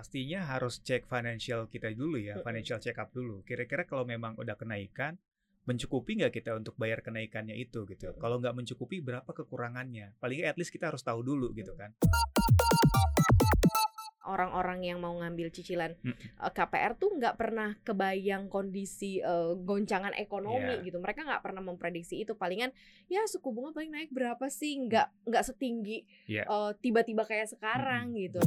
Pastinya harus cek financial kita dulu ya, financial check up dulu. Kira-kira kalau memang udah kenaikan, mencukupi nggak kita untuk bayar kenaikannya itu gitu. Kalau nggak mencukupi, berapa kekurangannya? Paling at least kita harus tahu dulu gitu kan. orang-orang yang mau ngambil cicilan Mm. eh, KPR tuh nggak pernah kebayang kondisi eh, goncangan ekonomi Iya. gitu. Mereka nggak pernah memprediksi itu. Palingan ya suku bunga paling naik berapa sih? Nggak nggak setinggi Iya. eh, tiba-tiba kayak sekarang gitu.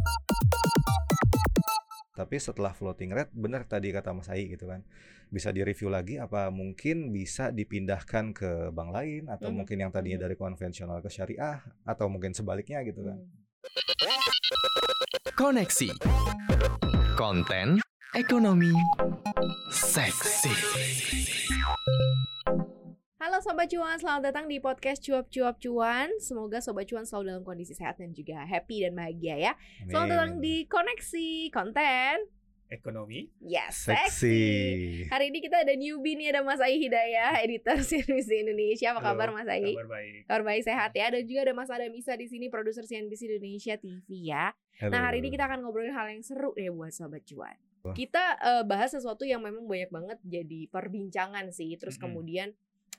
Tapi setelah floating rate, benar tadi kata Mas Ai gitu kan, bisa direview lagi apa mungkin bisa dipindahkan ke bank lain atau Mhm. mungkin yang tadinya Mhm. dari konvensional ke syariah atau mungkin sebaliknya gitu kan. Hmm. Koneksi Konten Ekonomi Seksi Halo Sobat Cuan, selamat datang di podcast Cuap-Cuap Cuan. Semoga Sobat Cuan selalu dalam kondisi sehat dan juga happy dan bahagia ya. Selamat datang Amin. di Koneksi Konten. Ekonomi, Yes, Seksi. seksi. Hari ini kita ada newbie nih, ada Mas Ai Hidayah, editor CNBC Indonesia. Apa Halo, kabar Mas Ai? kabar baik. Kabar baik sehat ya. Dan juga ada Mas Adam Isa di sini, produser CNBC Indonesia TV ya. Halo. Nah hari ini kita akan ngobrolin hal yang seru deh buat Sobat Cuan. Kita eh, bahas sesuatu yang memang banyak banget jadi perbincangan sih. Terus Mm-mm. kemudian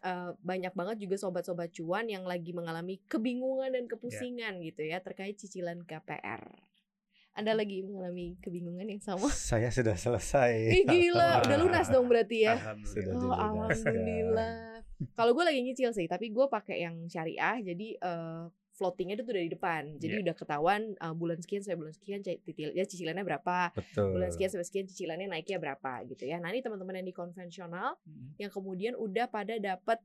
eh, banyak banget juga sobat-sobat cuan yang lagi mengalami kebingungan dan kepusingan gitu ya terkait cicilan KPR. Anda lagi mengalami kebingungan yang sama? Saya sudah selesai. Ih gila, udah lunas dong berarti ya. Alhamdulillah. Oh alhamdulillah. Kalau gue lagi nyicil sih, tapi gue pakai yang syariah, jadi eh, floatingnya itu tuh dari depan. Jadi Iya. udah ketahuan eh, bulan sekian sampai bulan sekian cicil ya cicilannya berapa, Betul. bulan sekian sampai sekian cicilannya naiknya berapa gitu ya. Nah ini teman-teman yang di konvensional Mm. yang kemudian udah pada dapat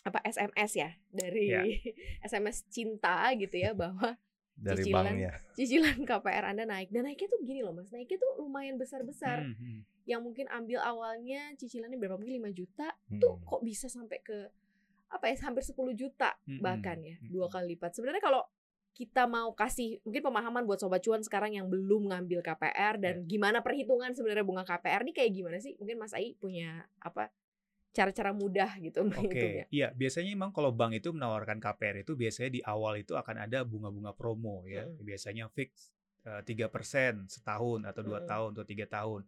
apa SMS ya dari Iya. SMS cinta gitu ya bahwa dari cicilan. banknya. cicilan KPR Anda naik dan naiknya tuh gini loh Mas naiknya tuh lumayan besar-besar Hmm, hmm. yang mungkin ambil awalnya cicilannya berapa mungkin 5 juta tuh Hmm. kok bisa sampai ke apa ya hampir 10 juta bahkan ya dua kali lipat. Sebenarnya kalau kita mau kasih mungkin pemahaman buat sobat cuan sekarang yang belum ngambil KPR dan gimana perhitungan sebenarnya bunga KPR nih kayak gimana sih? Mungkin Mas Ai punya apa cara-cara mudah gitu Oke, menghitungnya. iya biasanya memang kalau bank itu menawarkan KPR itu biasanya di awal itu akan ada bunga-bunga promo ya, Mm-mm. biasanya fix tiga persen setahun atau dua Mm-mm. tahun atau tiga tahun.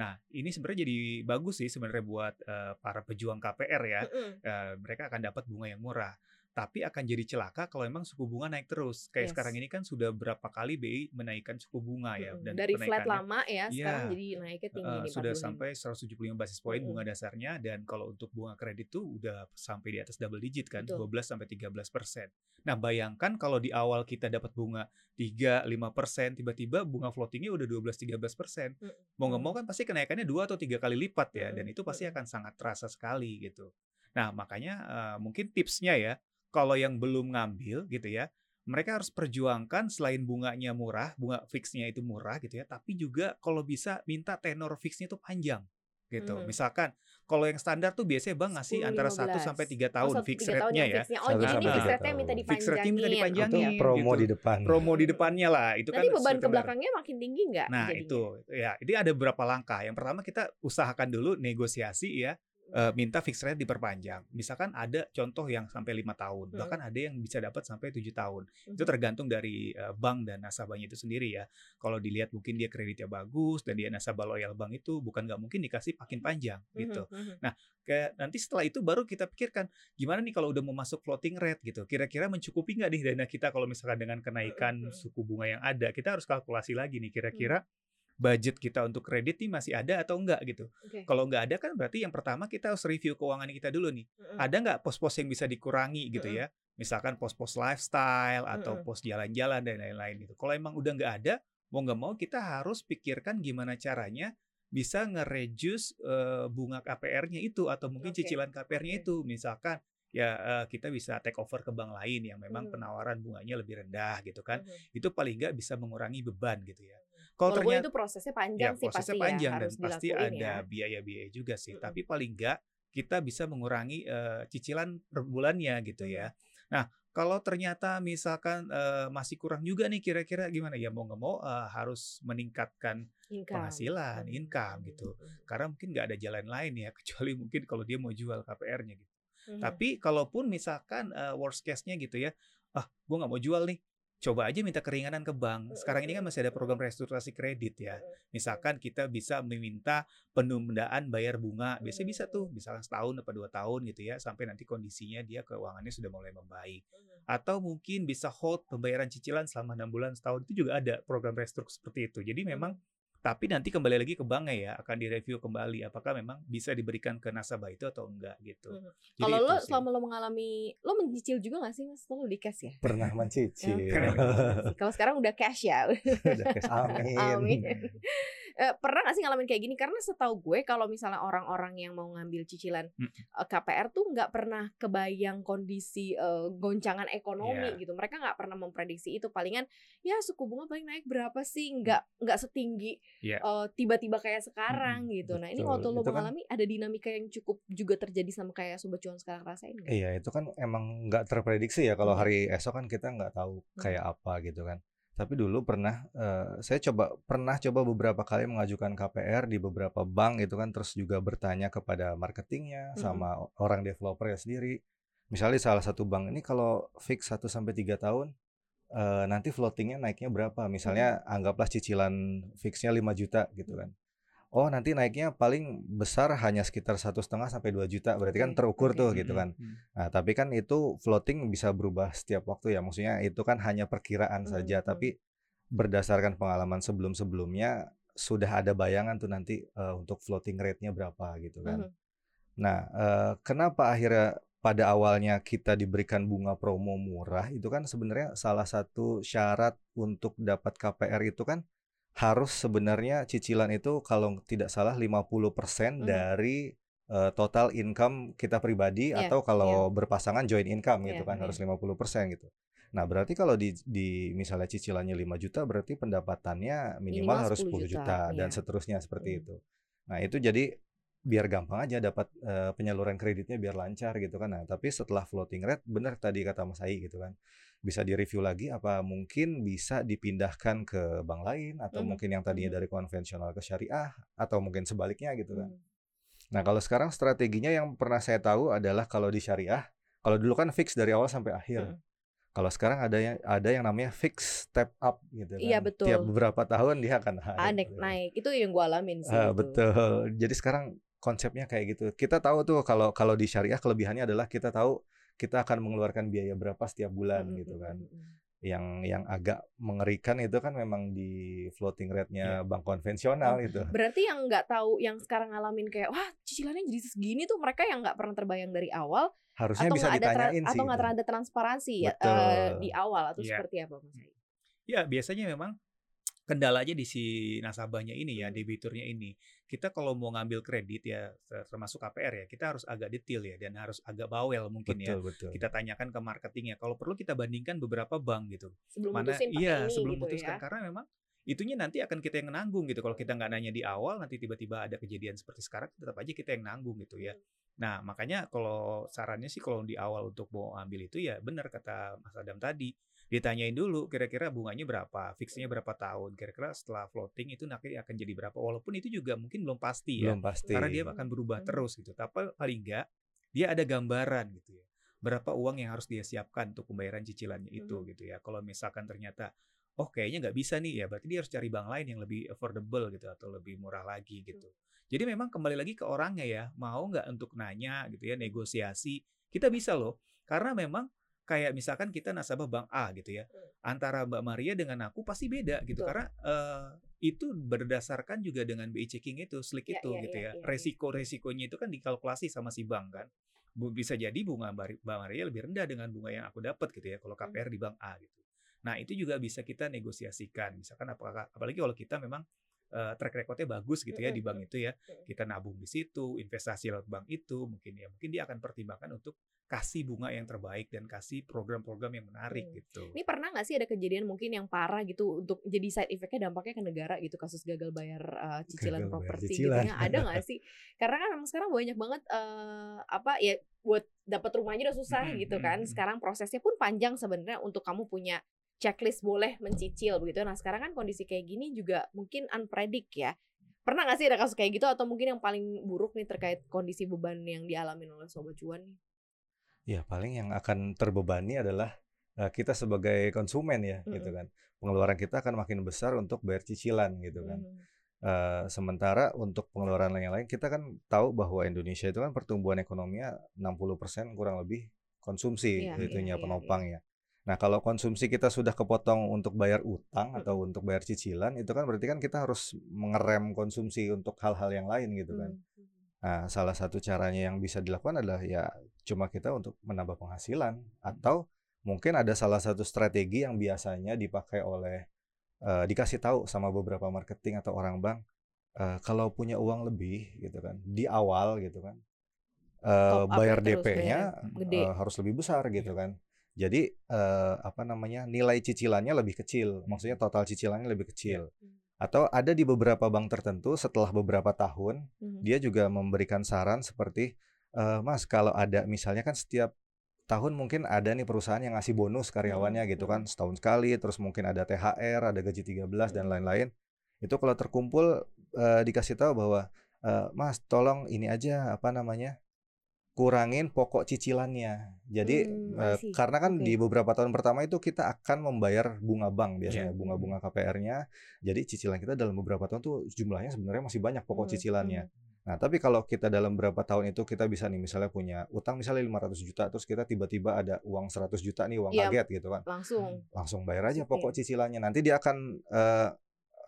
Nah ini sebenarnya jadi bagus sih sebenarnya buat eh, para pejuang KPR ya, Mm-mm. Eh, mereka akan dapat bunga yang murah. Tapi akan jadi celaka kalau emang suku bunga naik terus. Kayak Yes. sekarang ini kan sudah berapa kali BI menaikkan suku bunga ya, Mm-mm. dari flat lama ya sekarang Iya. jadi naiknya tinggi Uh, nih sudah 45. sampai 175 basis poin Mm-mm. bunga dasarnya dan kalau untuk bunga kredit tuh udah sampai di atas double digit kan Betul. 12 sampai 13 persen. Nah bayangkan kalau di awal kita dapat bunga 3 5 persen tiba-tiba bunga floatingnya udah 12 13 persen. Mm-mm. Mau nggak mau kan pasti kenaikannya dua atau tiga kali lipat ya dan Mm-mm. itu pasti akan sangat terasa sekali gitu. Nah makanya uh, mungkin tipsnya ya kalau yang belum ngambil gitu ya mereka harus perjuangkan selain bunganya murah, bunga fixnya itu murah gitu ya, tapi juga kalau bisa minta tenor fixnya itu panjang gitu. Mhm. Misalkan kalau yang standar tuh biasanya Bang ngasih 10, antara 1 15. sampai 3 Oh, tahun satu- fix tiga tahun rate-nya ya. fixnya. Oh, Satu jadi ini fix rate-nya minta tahun. Fix rate-nya minta dipanjangin. dipanjangin. Itu Oke. promo gitu. di depan. Promo di depannya lah, itu Nanti kan beban ke belakangnya makin tinggi nggak? Nah jadinya? itu ya, ini ada beberapa langkah. Yang pertama kita usahakan dulu negosiasi ya, eh, minta fixed rate diperpanjang. Misalkan ada contoh yang sampai lima tahun, Mm. bahkan ada yang bisa dapat sampai tujuh tahun. Itu Mhm. tergantung dari eh, bank dan nasabahnya itu sendiri ya. Kalau dilihat mungkin dia kreditnya bagus dan dia nasabah loyal bank itu bukan nggak mungkin dikasih makin panjang gitu. Mhm, mhm. Kayak nanti setelah itu baru kita pikirkan gimana nih kalau udah mau masuk floating rate gitu. Kira-kira mencukupi nggak nih dana kita kalau misalkan dengan kenaikan Mhm. suku bunga yang ada. Kita harus kalkulasi lagi nih kira-kira budget kita untuk kredit nih masih ada atau enggak gitu. Oke. Kalau nggak ada kan berarti yang pertama kita harus review keuangan kita dulu nih. Mhm. Ada nggak pos-pos yang bisa dikurangi gitu Mm-mm. ya? Misalkan pos-pos lifestyle atau Mm-mm. pos jalan-jalan dan lain-lain gitu. Kalau emang udah nggak ada, mau nggak mau kita harus pikirkan gimana caranya bisa nge-reduce eh, bunga KPR-nya itu atau mungkin Oke, cicilan KPR-nya oke. itu. Misalkan ya eh, kita bisa take over ke bank lain yang memang Mhm. penawaran bunganya lebih rendah gitu kan. Mhm. Itu paling nggak bisa mengurangi beban gitu ya. Kalau ternyata itu prosesnya ya panjang sih prosesnya pasti panjang ya dan pasti ada ya. biaya-biaya juga sih. Mm-mm. Tapi paling nggak kita bisa mengurangi eh, cicilan per bulannya gitu ya. Nah kalau ternyata misalkan eh, masih kurang juga nih kira-kira gimana ya mau nggak mau eh, harus meningkatkan Income. penghasilan, Mhm. income gitu. Mhm. Karena mungkin nggak ada jalan lain ya kecuali mungkin kalau dia mau jual KPR-nya gitu. Mhm. Tapi kalaupun misalkan eh, worst case-nya gitu ya, ah gue nggak mau jual nih, coba aja minta keringanan ke bank. Sekarang ini kan masih ada program restrukturisasi kredit ya. Misalkan kita bisa meminta penundaan bayar bunga, biasanya bisa tuh, misalkan setahun atau dua tahun gitu ya, sampai nanti kondisinya dia keuangannya sudah mulai membaik. Atau mungkin bisa hold pembayaran cicilan selama enam bulan setahun itu juga ada program restruktur seperti itu. Jadi memang tapi nanti kembali lagi ke banknya ya, akan direview kembali apakah memang bisa diberikan ke nasabah itu atau enggak gitu. Jadi Kalau lo sih. selama lo mengalami, lo mencicil juga gak sih mas? Lo di cash ya? Pernah Ya, mencicil. pernah mencicil. Kalau sekarang udah cash ya. Udah cash, amin. Amin. Eh, pernah gak sih ngalamin kayak gini? Karena setahu gue kalau misalnya orang-orang yang mau ngambil cicilan Mm. eh, KPR tuh nggak pernah kebayang kondisi eh, goncangan ekonomi Iya. gitu. Mereka nggak pernah memprediksi itu. Palingan ya suku bunga paling naik berapa sih? Nggak nggak setinggi Iya. eh, tiba-tiba kayak sekarang gitu. Nah ini betul. waktu lo Itu kan- mengalami ada dinamika yang cukup juga terjadi sama kayak sobat cuan sekarang rasain nggak? Iya, itu kan emang nggak terprediksi ya kalau Hmm. hari esok kan kita nggak tahu Hmm. kayak apa gitu kan. Tapi dulu pernah eh, saya coba pernah coba beberapa kali mengajukan KPR di beberapa bank itu kan terus juga bertanya kepada marketingnya Mhm. sama orang developernya sendiri. Misalnya salah satu bank ini kalau fix 1 sampai 3 tahun eh, nanti floatingnya naiknya berapa? Misalnya anggaplah cicilan fixnya 5 juta gitu kan. Oh nanti naiknya paling besar hanya sekitar satu setengah sampai 2 juta berarti kan terukur tuh gitu Mm-mm. kan. Nah, tapi kan itu floating bisa berubah setiap waktu ya. Maksudnya itu kan hanya perkiraan Hmm, saja, hmm. tapi berdasarkan pengalaman sebelum-sebelumnya sudah ada bayangan tuh nanti eh, untuk floating rate-nya berapa gitu kan. Nah, eh, kenapa akhirnya pada awalnya kita diberikan bunga promo murah itu kan sebenarnya salah satu syarat untuk dapat KPR itu kan harus sebenarnya cicilan itu kalau tidak salah 50% Mhm. dari eh, total income kita pribadi Iya, atau kalau berpasangan joint income gitu Iya, kan iya. harus 50% gitu. Nah, berarti kalau di, di misalnya cicilannya 5 juta berarti pendapatannya minimal, Minimal harus 10 10 juta, juta, dan iya. seterusnya seperti Hmm. itu. Nah, itu jadi biar gampang aja dapat eh, penyaluran kreditnya biar lancar gitu kan. Nah, tapi setelah floating rate benar tadi kata Mas Ai gitu kan. Bisa direview lagi apa mungkin bisa dipindahkan ke bank lain atau Mhm, mungkin yang tadinya mhm. dari konvensional ke syariah atau mungkin sebaliknya gitu kan. Hmm. Nah, kalau sekarang strateginya yang pernah saya tahu adalah kalau di syariah, kalau dulu kan fix dari awal sampai akhir. Mm. Kalau sekarang ada yang ada yang namanya fix step up gitu kan. Iya, betul. Tiap beberapa tahun dia akan naik. Naik gitu. naik itu yang gue alamin sih. Itu. betul. Jadi sekarang konsepnya kayak gitu. Kita tahu tuh kalau kalau di syariah kelebihannya adalah kita tahu kita akan mengeluarkan biaya berapa setiap bulan Mm, gitu mm, kan. mm, mm. Yang yang agak mengerikan itu kan memang di floating rate-nya Iya. bank konvensional itu. Berarti yang nggak tahu yang sekarang ngalamin kayak wah cicilannya jadi segini tuh mereka yang nggak pernah terbayang dari awal Harusnya atau bisa nggak ada ditanyain sih. atau nggak ada transparansi ya Betul. eh, di awal atau Iya. seperti apa Mas? Ya, biasanya memang kendalanya di si nasabahnya ini ya, Hmm. debiturnya ini. Kita kalau mau ngambil kredit ya, ter- termasuk KPR ya, kita harus agak detail ya dan harus agak bawel mungkin ya. Betul, betul. Kita tanyakan ke marketingnya. Kalau perlu kita bandingkan beberapa bank gitu. Sebelum Mana iya ini sebelum gitu memutuskan ya. karena memang itunya nanti akan kita yang nanggung gitu. Kalau kita nggak nanya di awal, nanti tiba-tiba ada kejadian seperti sekarang, tetap aja kita yang nanggung gitu ya. Nah, makanya kalau sarannya sih kalau di awal untuk mau ambil itu ya benar kata Mas Adam tadi. Ditanyain dulu kira-kira bunganya berapa, fixnya berapa tahun, kira-kira setelah floating itu nanti akan jadi berapa. Walaupun itu juga mungkin belum pasti ya. Belum pasti. Karena dia akan berubah Hmm. terus gitu. Tapi paling enggak dia ada gambaran gitu ya. Berapa uang yang harus dia siapkan untuk pembayaran cicilannya itu Mhm. gitu ya. Kalau misalkan ternyata oh kayaknya nggak bisa nih ya berarti dia harus cari bank lain yang lebih affordable gitu atau lebih murah lagi gitu. Jadi memang kembali lagi ke orangnya ya, mau nggak untuk nanya gitu ya, negosiasi. Kita bisa loh. Karena memang kayak misalkan kita nasabah bank A gitu ya. Antara Mbak Maria dengan aku pasti beda gitu Betul. karena eh, itu berdasarkan juga dengan BI checking itu, slik Iya, itu iya, gitu iya, ya. iya, iya. Resiko-resikonya itu kan dikalkulasi sama si bank kan. Bisa jadi bunga Mbak Maria lebih rendah dengan bunga yang aku dapat gitu ya kalau Hmm. KPR di bank A gitu. Nah, itu juga bisa kita negosiasikan. Misalkan apakah apalagi kalau kita memang eh, track recordnya bagus gitu ya di Mm-mm. bank itu ya. Kita nabung di situ, investasi lewat bank itu mungkin ya. Mungkin dia akan pertimbangkan untuk kasih bunga yang terbaik dan kasih program-program yang menarik Hmm. gitu. Ini pernah nggak sih ada kejadian mungkin yang parah gitu untuk jadi side effect-nya dampaknya ke negara gitu kasus gagal bayar uh, cicilan properti gitu ya ada nggak sih? Karena kan memang sekarang banyak banget eh, apa ya buat dapat rumahnya udah susah Mm-mm, gitu kan. mm-mm. Sekarang prosesnya pun panjang sebenarnya untuk kamu punya checklist boleh mencicil begitu. Nah sekarang kan kondisi kayak gini juga mungkin unpredict ya. Pernah nggak sih ada kasus kayak gitu atau mungkin yang paling buruk nih terkait kondisi beban yang dialami oleh sobat cuan nih? Ya paling yang akan terbebani adalah eh, kita sebagai konsumen ya gitu Mm-mm. kan. Pengeluaran kita akan makin besar untuk bayar cicilan gitu kan. Mhm. Eh, sementara untuk pengeluaran yang lain kita kan tahu bahwa Indonesia itu kan pertumbuhan ekonominya 60% kurang lebih konsumsi Iya, iya, itunya iya, penopang ya. Nah, kalau konsumsi kita sudah kepotong untuk bayar utang atau untuk bayar cicilan, itu kan berarti kan kita harus mengerem konsumsi untuk hal-hal yang lain gitu kan. Mhm. Nah, salah satu caranya yang bisa dilakukan adalah ya cuma kita untuk menambah penghasilan atau mungkin ada salah satu strategi yang biasanya dipakai oleh eh, dikasih tahu sama beberapa marketing atau orang bank eh, kalau punya uang lebih gitu kan di awal gitu kan up bayar ya DP-nya eh, harus lebih besar gitu kan. Jadi eh, apa namanya nilai cicilannya lebih kecil, maksudnya total cicilannya lebih kecil. Atau ada di beberapa bank tertentu setelah beberapa tahun Mhm. dia juga memberikan saran seperti eh, Mas kalau ada misalnya kan setiap tahun mungkin ada nih perusahaan yang ngasih bonus karyawannya gitu kan setahun sekali terus mungkin ada THR ada gaji 13 dan lain-lain. Itu kalau terkumpul eh, dikasih tahu bahwa eh, Mas tolong ini aja apa namanya kurangin pokok cicilannya jadi Hmm, see. karena kan Oke. di beberapa tahun pertama itu kita akan membayar bunga bank biasanya Iya. bunga-bunga KPR-nya jadi cicilan kita dalam beberapa tahun tuh jumlahnya sebenarnya masih banyak pokok Mhm, cicilannya mhm. Nah, tapi kalau kita dalam beberapa tahun itu kita bisa nih misalnya punya utang misalnya 500 juta terus kita tiba-tiba ada uang 100 juta nih uang Iya. kaget gitu kan. langsung Langsung bayar aja pokok cicilannya. Nanti dia akan eh,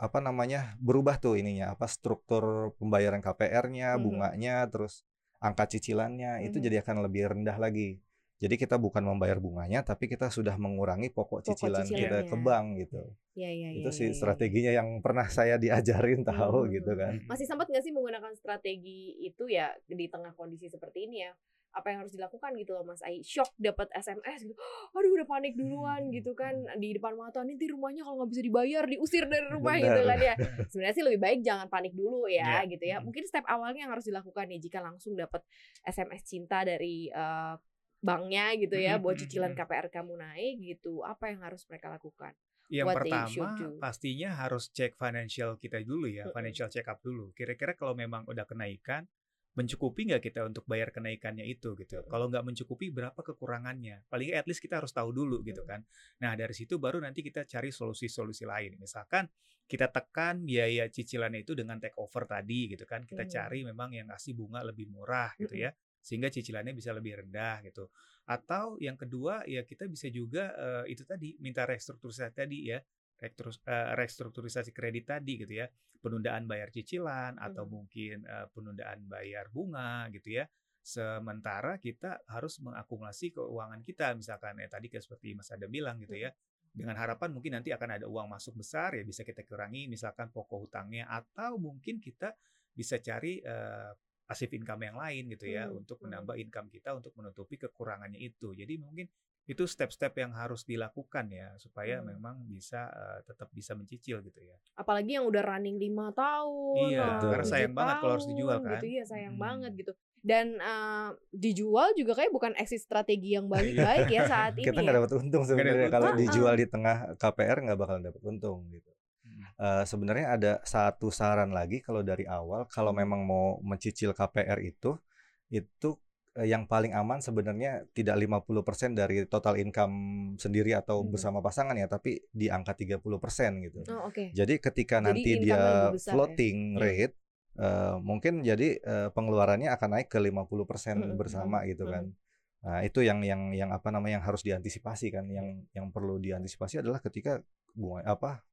apa namanya? berubah tuh ininya, apa struktur pembayaran KPR-nya, Mhm. bunganya, terus angka cicilannya itu Mhm. jadi akan lebih rendah lagi. Jadi kita bukan membayar bunganya tapi kita sudah mengurangi pokok Pokok cicilan kita ke bank gitu. ya ya itu ya, sih ya, ya. strateginya yang pernah saya diajarin tahu Mhm. gitu kan. masih sempat nggak sih menggunakan strategi itu ya di tengah kondisi seperti ini ya apa yang harus dilakukan gitu loh Mas. Ai shock dapat SMS gitu. Aduh udah panik duluan gitu kan. di depan mata nanti rumahnya kalau nggak bisa dibayar diusir dari rumah gitu Benar. kan ya. Sebenarnya sih lebih baik jangan panik dulu ya Iya. gitu ya. mungkin step awalnya yang harus dilakukan nih jika langsung dapat SMS cinta dari eh, banknya gitu ya buat cicilan. KPR kamu naik gitu apa yang harus mereka lakukan? Yang What pertama pastinya harus cek financial kita dulu ya, financial check up dulu. Kira-kira kalau memang udah kenaikan, mencukupi nggak kita untuk bayar kenaikannya itu gitu. Kalau nggak mencukupi berapa kekurangannya? Paling at least kita harus tahu dulu gitu kan. Nah dari situ baru nanti kita cari solusi-solusi lain. Misalkan kita tekan biaya cicilannya itu dengan take over tadi gitu kan. Kita Hmm. cari memang yang ngasih bunga lebih murah gitu ya sehingga cicilannya bisa lebih rendah gitu. Atau yang kedua ya kita bisa juga eh, itu tadi minta restrukturisasi tadi ya, restrukturisasi kredit tadi gitu ya, penundaan bayar cicilan atau Hmm. mungkin eh, penundaan bayar bunga gitu ya. Sementara kita harus mengakumulasi keuangan kita misalkan ya tadi kayak seperti Mas Adam bilang gitu ya. Dengan harapan mungkin nanti akan ada uang masuk besar ya bisa kita kurangi misalkan pokok hutangnya atau mungkin kita bisa cari eh, passive income yang lain gitu ya Hmm, untuk hmm. menambah income kita untuk menutupi kekurangannya itu. Jadi mungkin itu step-step yang harus dilakukan ya supaya Hmm. memang bisa eh, tetap bisa mencicil gitu ya. apalagi yang udah running lima tahun, Iya, nah, karena sayang banget kalau harus dijual kan. Gitu, iya sayang Mm-mm. banget gitu. Dan eh, dijual juga kayak bukan exit strategi yang baik-baik ya saat ini Iya. kita ya. nggak dapat untung sebenarnya kalau dijual di tengah KPR nggak bakalan dapat untung gitu. Hmm. Eh, sebenarnya ada satu saran lagi kalau dari awal kalau Hmm. memang mau mencicil KPR itu itu yang paling aman sebenarnya tidak 50% dari total income sendiri atau Hmm. bersama pasangan ya tapi di angka 30% gitu. Oh, oke. Jadi ketika Jadi nanti dia besar ya? floating Iya. rate eh, mungkin jadi eh, pengeluarannya akan naik ke 50% Mm-mm, bersama mm-mm, gitu kan. Nah, itu yang yang yang apa namanya yang harus diantisipasi kan. Yang yang perlu diantisipasi adalah ketika bunga apa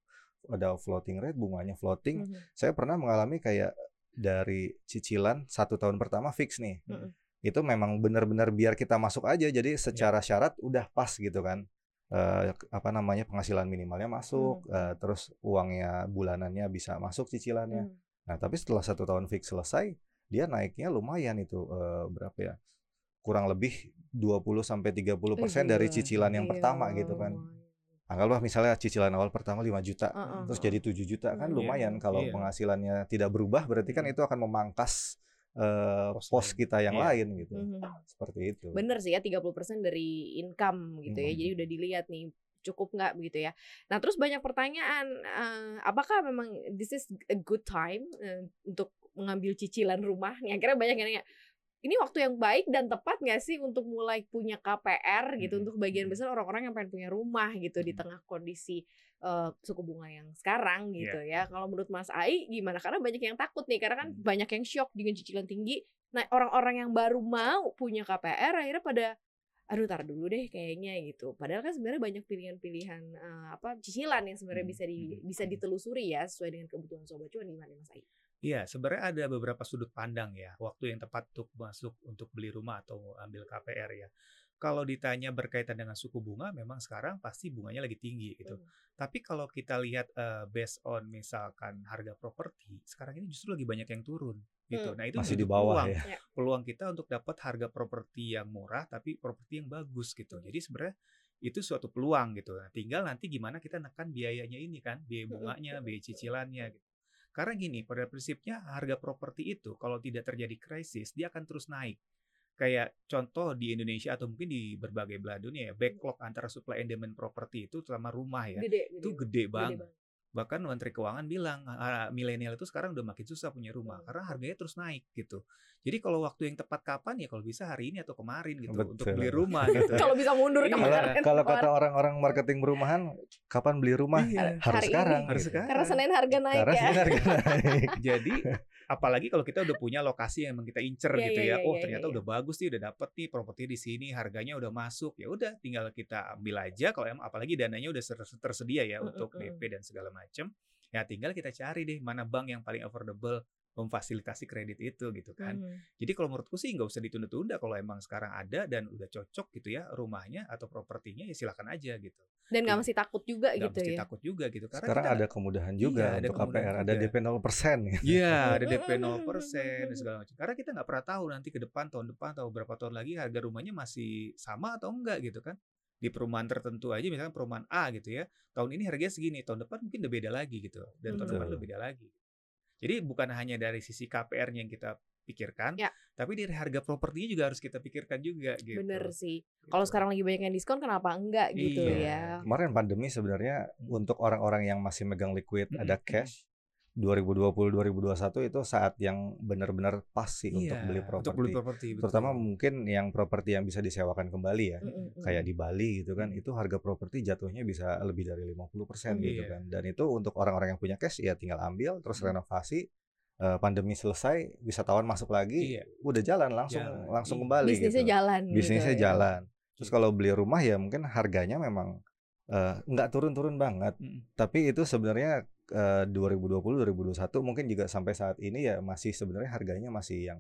ada floating rate, bunganya floating. Mhm. Saya pernah mengalami kayak dari cicilan satu tahun pertama fix nih. Mm-mm. Itu memang benar-benar biar kita masuk aja. Iya. Jadi secara syarat udah pas gitu kan. Eh, apa namanya penghasilan minimalnya masuk, Hmm. eh, terus uangnya bulanannya bisa masuk cicilannya. Mhm. Nah, tapi setelah satu tahun fix selesai, dia naiknya lumayan itu eh, berapa ya? Kurang lebih 20 sampai 30% dari gila. cicilan yang Iya, pertama gitu kan. Anggaplah misalnya cicilan awal pertama 5 juta, Heeh, terus heeh. jadi 7 juta kan Hmm. lumayan kalau Iya. penghasilannya tidak berubah berarti kan Hmm. itu akan memangkas eh, Pos kita yang Iya. lain gitu. Mhm. Seperti itu. Bener sih ya 30% dari income gitu ya. Mhm. Jadi udah dilihat nih cukup nggak begitu ya. Nah terus banyak pertanyaan, eh, apakah memang this is a good time eh, untuk mengambil cicilan rumah? Nih akhirnya banyak yang nanya, ini waktu yang baik dan tepat nggak sih untuk mulai punya KPR gitu Hmm. untuk bagian Hmm. besar orang-orang yang pengen punya rumah gitu di Hmm. tengah kondisi eh, suku bunga yang sekarang Iya. gitu ya. Kalau menurut Mas Ai gimana? Karena banyak yang takut nih karena kan Hmm. banyak yang shock dengan cicilan tinggi. Nah, orang-orang yang baru mau punya KPR akhirnya pada aduh tar dulu deh kayaknya gitu. Padahal kan sebenarnya banyak pilihan-pilihan eh, apa cicilan yang sebenarnya Hmm. bisa di Hmm. bisa ditelusuri ya sesuai dengan kebutuhan sobat cuan gimana Mas Ai? Iya, sebenarnya ada beberapa sudut pandang ya, waktu yang tepat untuk masuk untuk beli rumah atau ambil KPR ya. Kalau ditanya berkaitan dengan suku bunga, memang sekarang pasti bunganya lagi tinggi gitu. Hmm. Tapi kalau kita lihat eh, based on misalkan harga properti, sekarang ini justru lagi banyak yang turun gitu. Hmm. Nah, itu Masih di bawah peluang, ya. peluang kita untuk dapat harga properti yang murah tapi properti yang bagus gitu. Jadi sebenarnya itu suatu peluang gitu. Nah, tinggal nanti gimana kita nekan biayanya ini kan, biaya Mm-mm, bunganya, biaya cicilannya gitu. Karena gini, pada prinsipnya harga properti itu kalau tidak terjadi krisis, dia akan terus naik. Kayak contoh di Indonesia atau mungkin di berbagai belahan dunia ya, backlog antara supply and demand properti itu terutama rumah ya, Gede, gede. itu banget. gede Gede banget. Bahkan Menteri Keuangan bilang ah, milenial itu sekarang udah makin susah punya rumah Hmm. karena harganya terus naik gitu. Jadi kalau waktu yang tepat kapan ya kalau bisa hari ini atau kemarin gitu untuk Betul. beli rumah gitu. Kalau bisa mundur Iya. Kalau kemarin. kalau kata kemarin. orang-orang marketing perumahan, kapan beli rumah? Iya. Harus Hari sekarang. ini. Harus gitu. sekarang. Karena Senin harga naik Karena ya. sekarang harga naik. Jadi apalagi kalau kita udah punya lokasi yang emang kita incer Iya, gitu iya, ya. iya, Oh, iya, ternyata iya. udah bagus nih, udah dapet nih properti di sini, harganya udah masuk. Ya udah tinggal kita ambil aja kalau emang apalagi dananya udah tersedia ya Mm, untuk mm, mm. DP dan segala macam. Ya tinggal kita cari deh mana bank yang paling affordable memfasilitasi kredit itu gitu kan. Hmm. Jadi kalau menurutku sih nggak usah ditunda-tunda kalau emang sekarang ada dan udah cocok gitu ya rumahnya atau propertinya ya silakan aja gitu. Dan nggak Iya. mesti takut juga Nggak gitu mesti ya. takut juga gitu karena Sekarang kita ada kemudahan juga Iya, ada untuk kemudahan KPR, ada juga. DP 0% ya. Iya, ada Mm, DP mm, 0% dan mm, segala macam. Karena kita nggak pernah tahu nanti ke depan tahun depan atau berapa tahun lagi harga rumahnya masih sama atau enggak gitu kan. Di perumahan tertentu aja misalnya perumahan A gitu ya. Tahun ini harganya segini, tahun depan mungkin udah beda lagi gitu. Dan tahun depan Betul. udah beda lagi. Jadi bukan hanya dari sisi KPR-nya yang kita pikirkan, Ya. tapi dari harga propertinya juga harus kita pikirkan juga gitu. Bener sih. Gitu. Kalau sekarang lagi banyak yang diskon kenapa enggak gitu Iya. ya. Kemarin pandemi sebenarnya Hmm. untuk orang-orang yang masih megang liquid, Mm, ada cash, 2020-2021 itu saat yang benar-benar pas sih untuk Iya, beli Untuk beli properti. properti. Terutama mungkin yang properti yang bisa disewakan kembali ya. Mm, mm, mm. Kayak di Bali gitu kan, Hmm. itu harga properti jatuhnya bisa lebih dari 50% gitu Iya. kan. Dan itu untuk orang-orang yang punya cash ya tinggal ambil terus Hmm. renovasi eh, pandemi selesai, wisatawan masuk lagi, Iya. udah jalan langsung Jalan. langsung Iya. kembali Bisnisnya gitu. jalan Bisnisnya gitu ya. jalan. Terus kalau beli rumah ya mungkin harganya memang eh, nggak turun-turun banget, Mm, tapi itu sebenarnya eh, 2020-2021 mungkin juga sampai saat ini ya masih sebenarnya harganya masih yang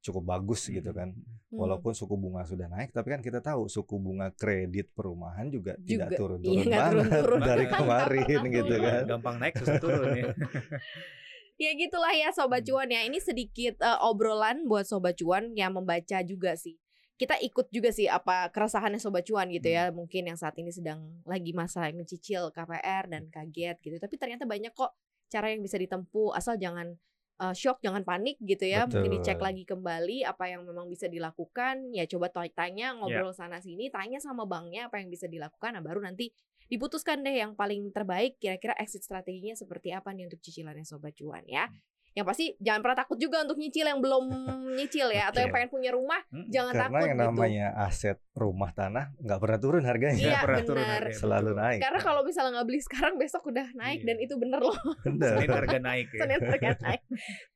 cukup bagus gitu mm, kan. mm, mm. Hmm. Walaupun suku bunga sudah naik, tapi kan kita tahu suku bunga kredit perumahan juga, Juga. tidak Iya, turun-turun nggak banget turun-turun dari banget. kemarin gitu Iya, kan. Gampang naik terus turun ya. Ya gitulah ya sobat Hmm. cuan ya. Ini sedikit eh, obrolan buat sobat cuan yang membaca juga sih. Kita ikut juga sih apa keresahannya sobat cuan gitu Hmm. ya. Mungkin yang saat ini sedang lagi masa mencicil KPR dan kaget gitu. Tapi ternyata banyak kok cara yang bisa ditempuh asal jangan eh, shock, jangan panik gitu ya. Mungkin dicek Betul. lagi kembali apa yang memang bisa dilakukan. Ya coba Ya. tanya, ngobrol sana sini, tanya sama banknya apa yang bisa dilakukan. Nah baru nanti diputuskan deh yang paling terbaik kira-kira exit strateginya seperti apa nih untuk cicilannya sobat cuan ya. Hmm. Yang pasti jangan pernah takut juga untuk nyicil yang belum nyicil ya atau yang pengen punya rumah Mm, jangan Karena takut yang gitu. namanya aset rumah tanah nggak pernah turun harganya, Iya, pernah turun benar. harganya, selalu naik. Karena kalau misalnya nggak beli sekarang besok udah naik Iya. dan itu bener loh Bener. Senin harga naik ya. Senin harga naik.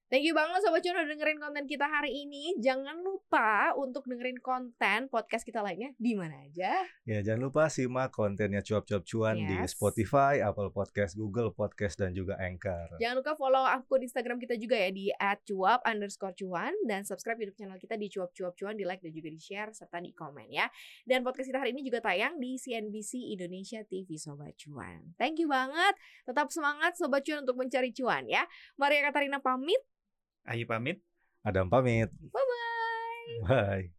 Thank you banget Sobat Cuan udah dengerin konten kita hari ini. Jangan lupa untuk dengerin konten podcast kita lainnya di mana aja. Ya jangan lupa simak kontennya cuap-cuap cuan di Yes. Spotify, Apple Podcast, Google Podcast dan juga Anchor. Jangan lupa follow akun Instagram kita juga ya di @cuap underscore cuan dan subscribe YouTube channel kita di cuap cuap cuan di like dan juga di share serta di komen ya. Dan podcast kita hari ini juga tayang di CNBC Indonesia TV Sobat Cuan. Thank you banget. Tetap semangat Sobat Cuan untuk mencari cuan ya. Maria Katarina pamit. Ayo pamit. Adam pamit. Bye bye. Bye.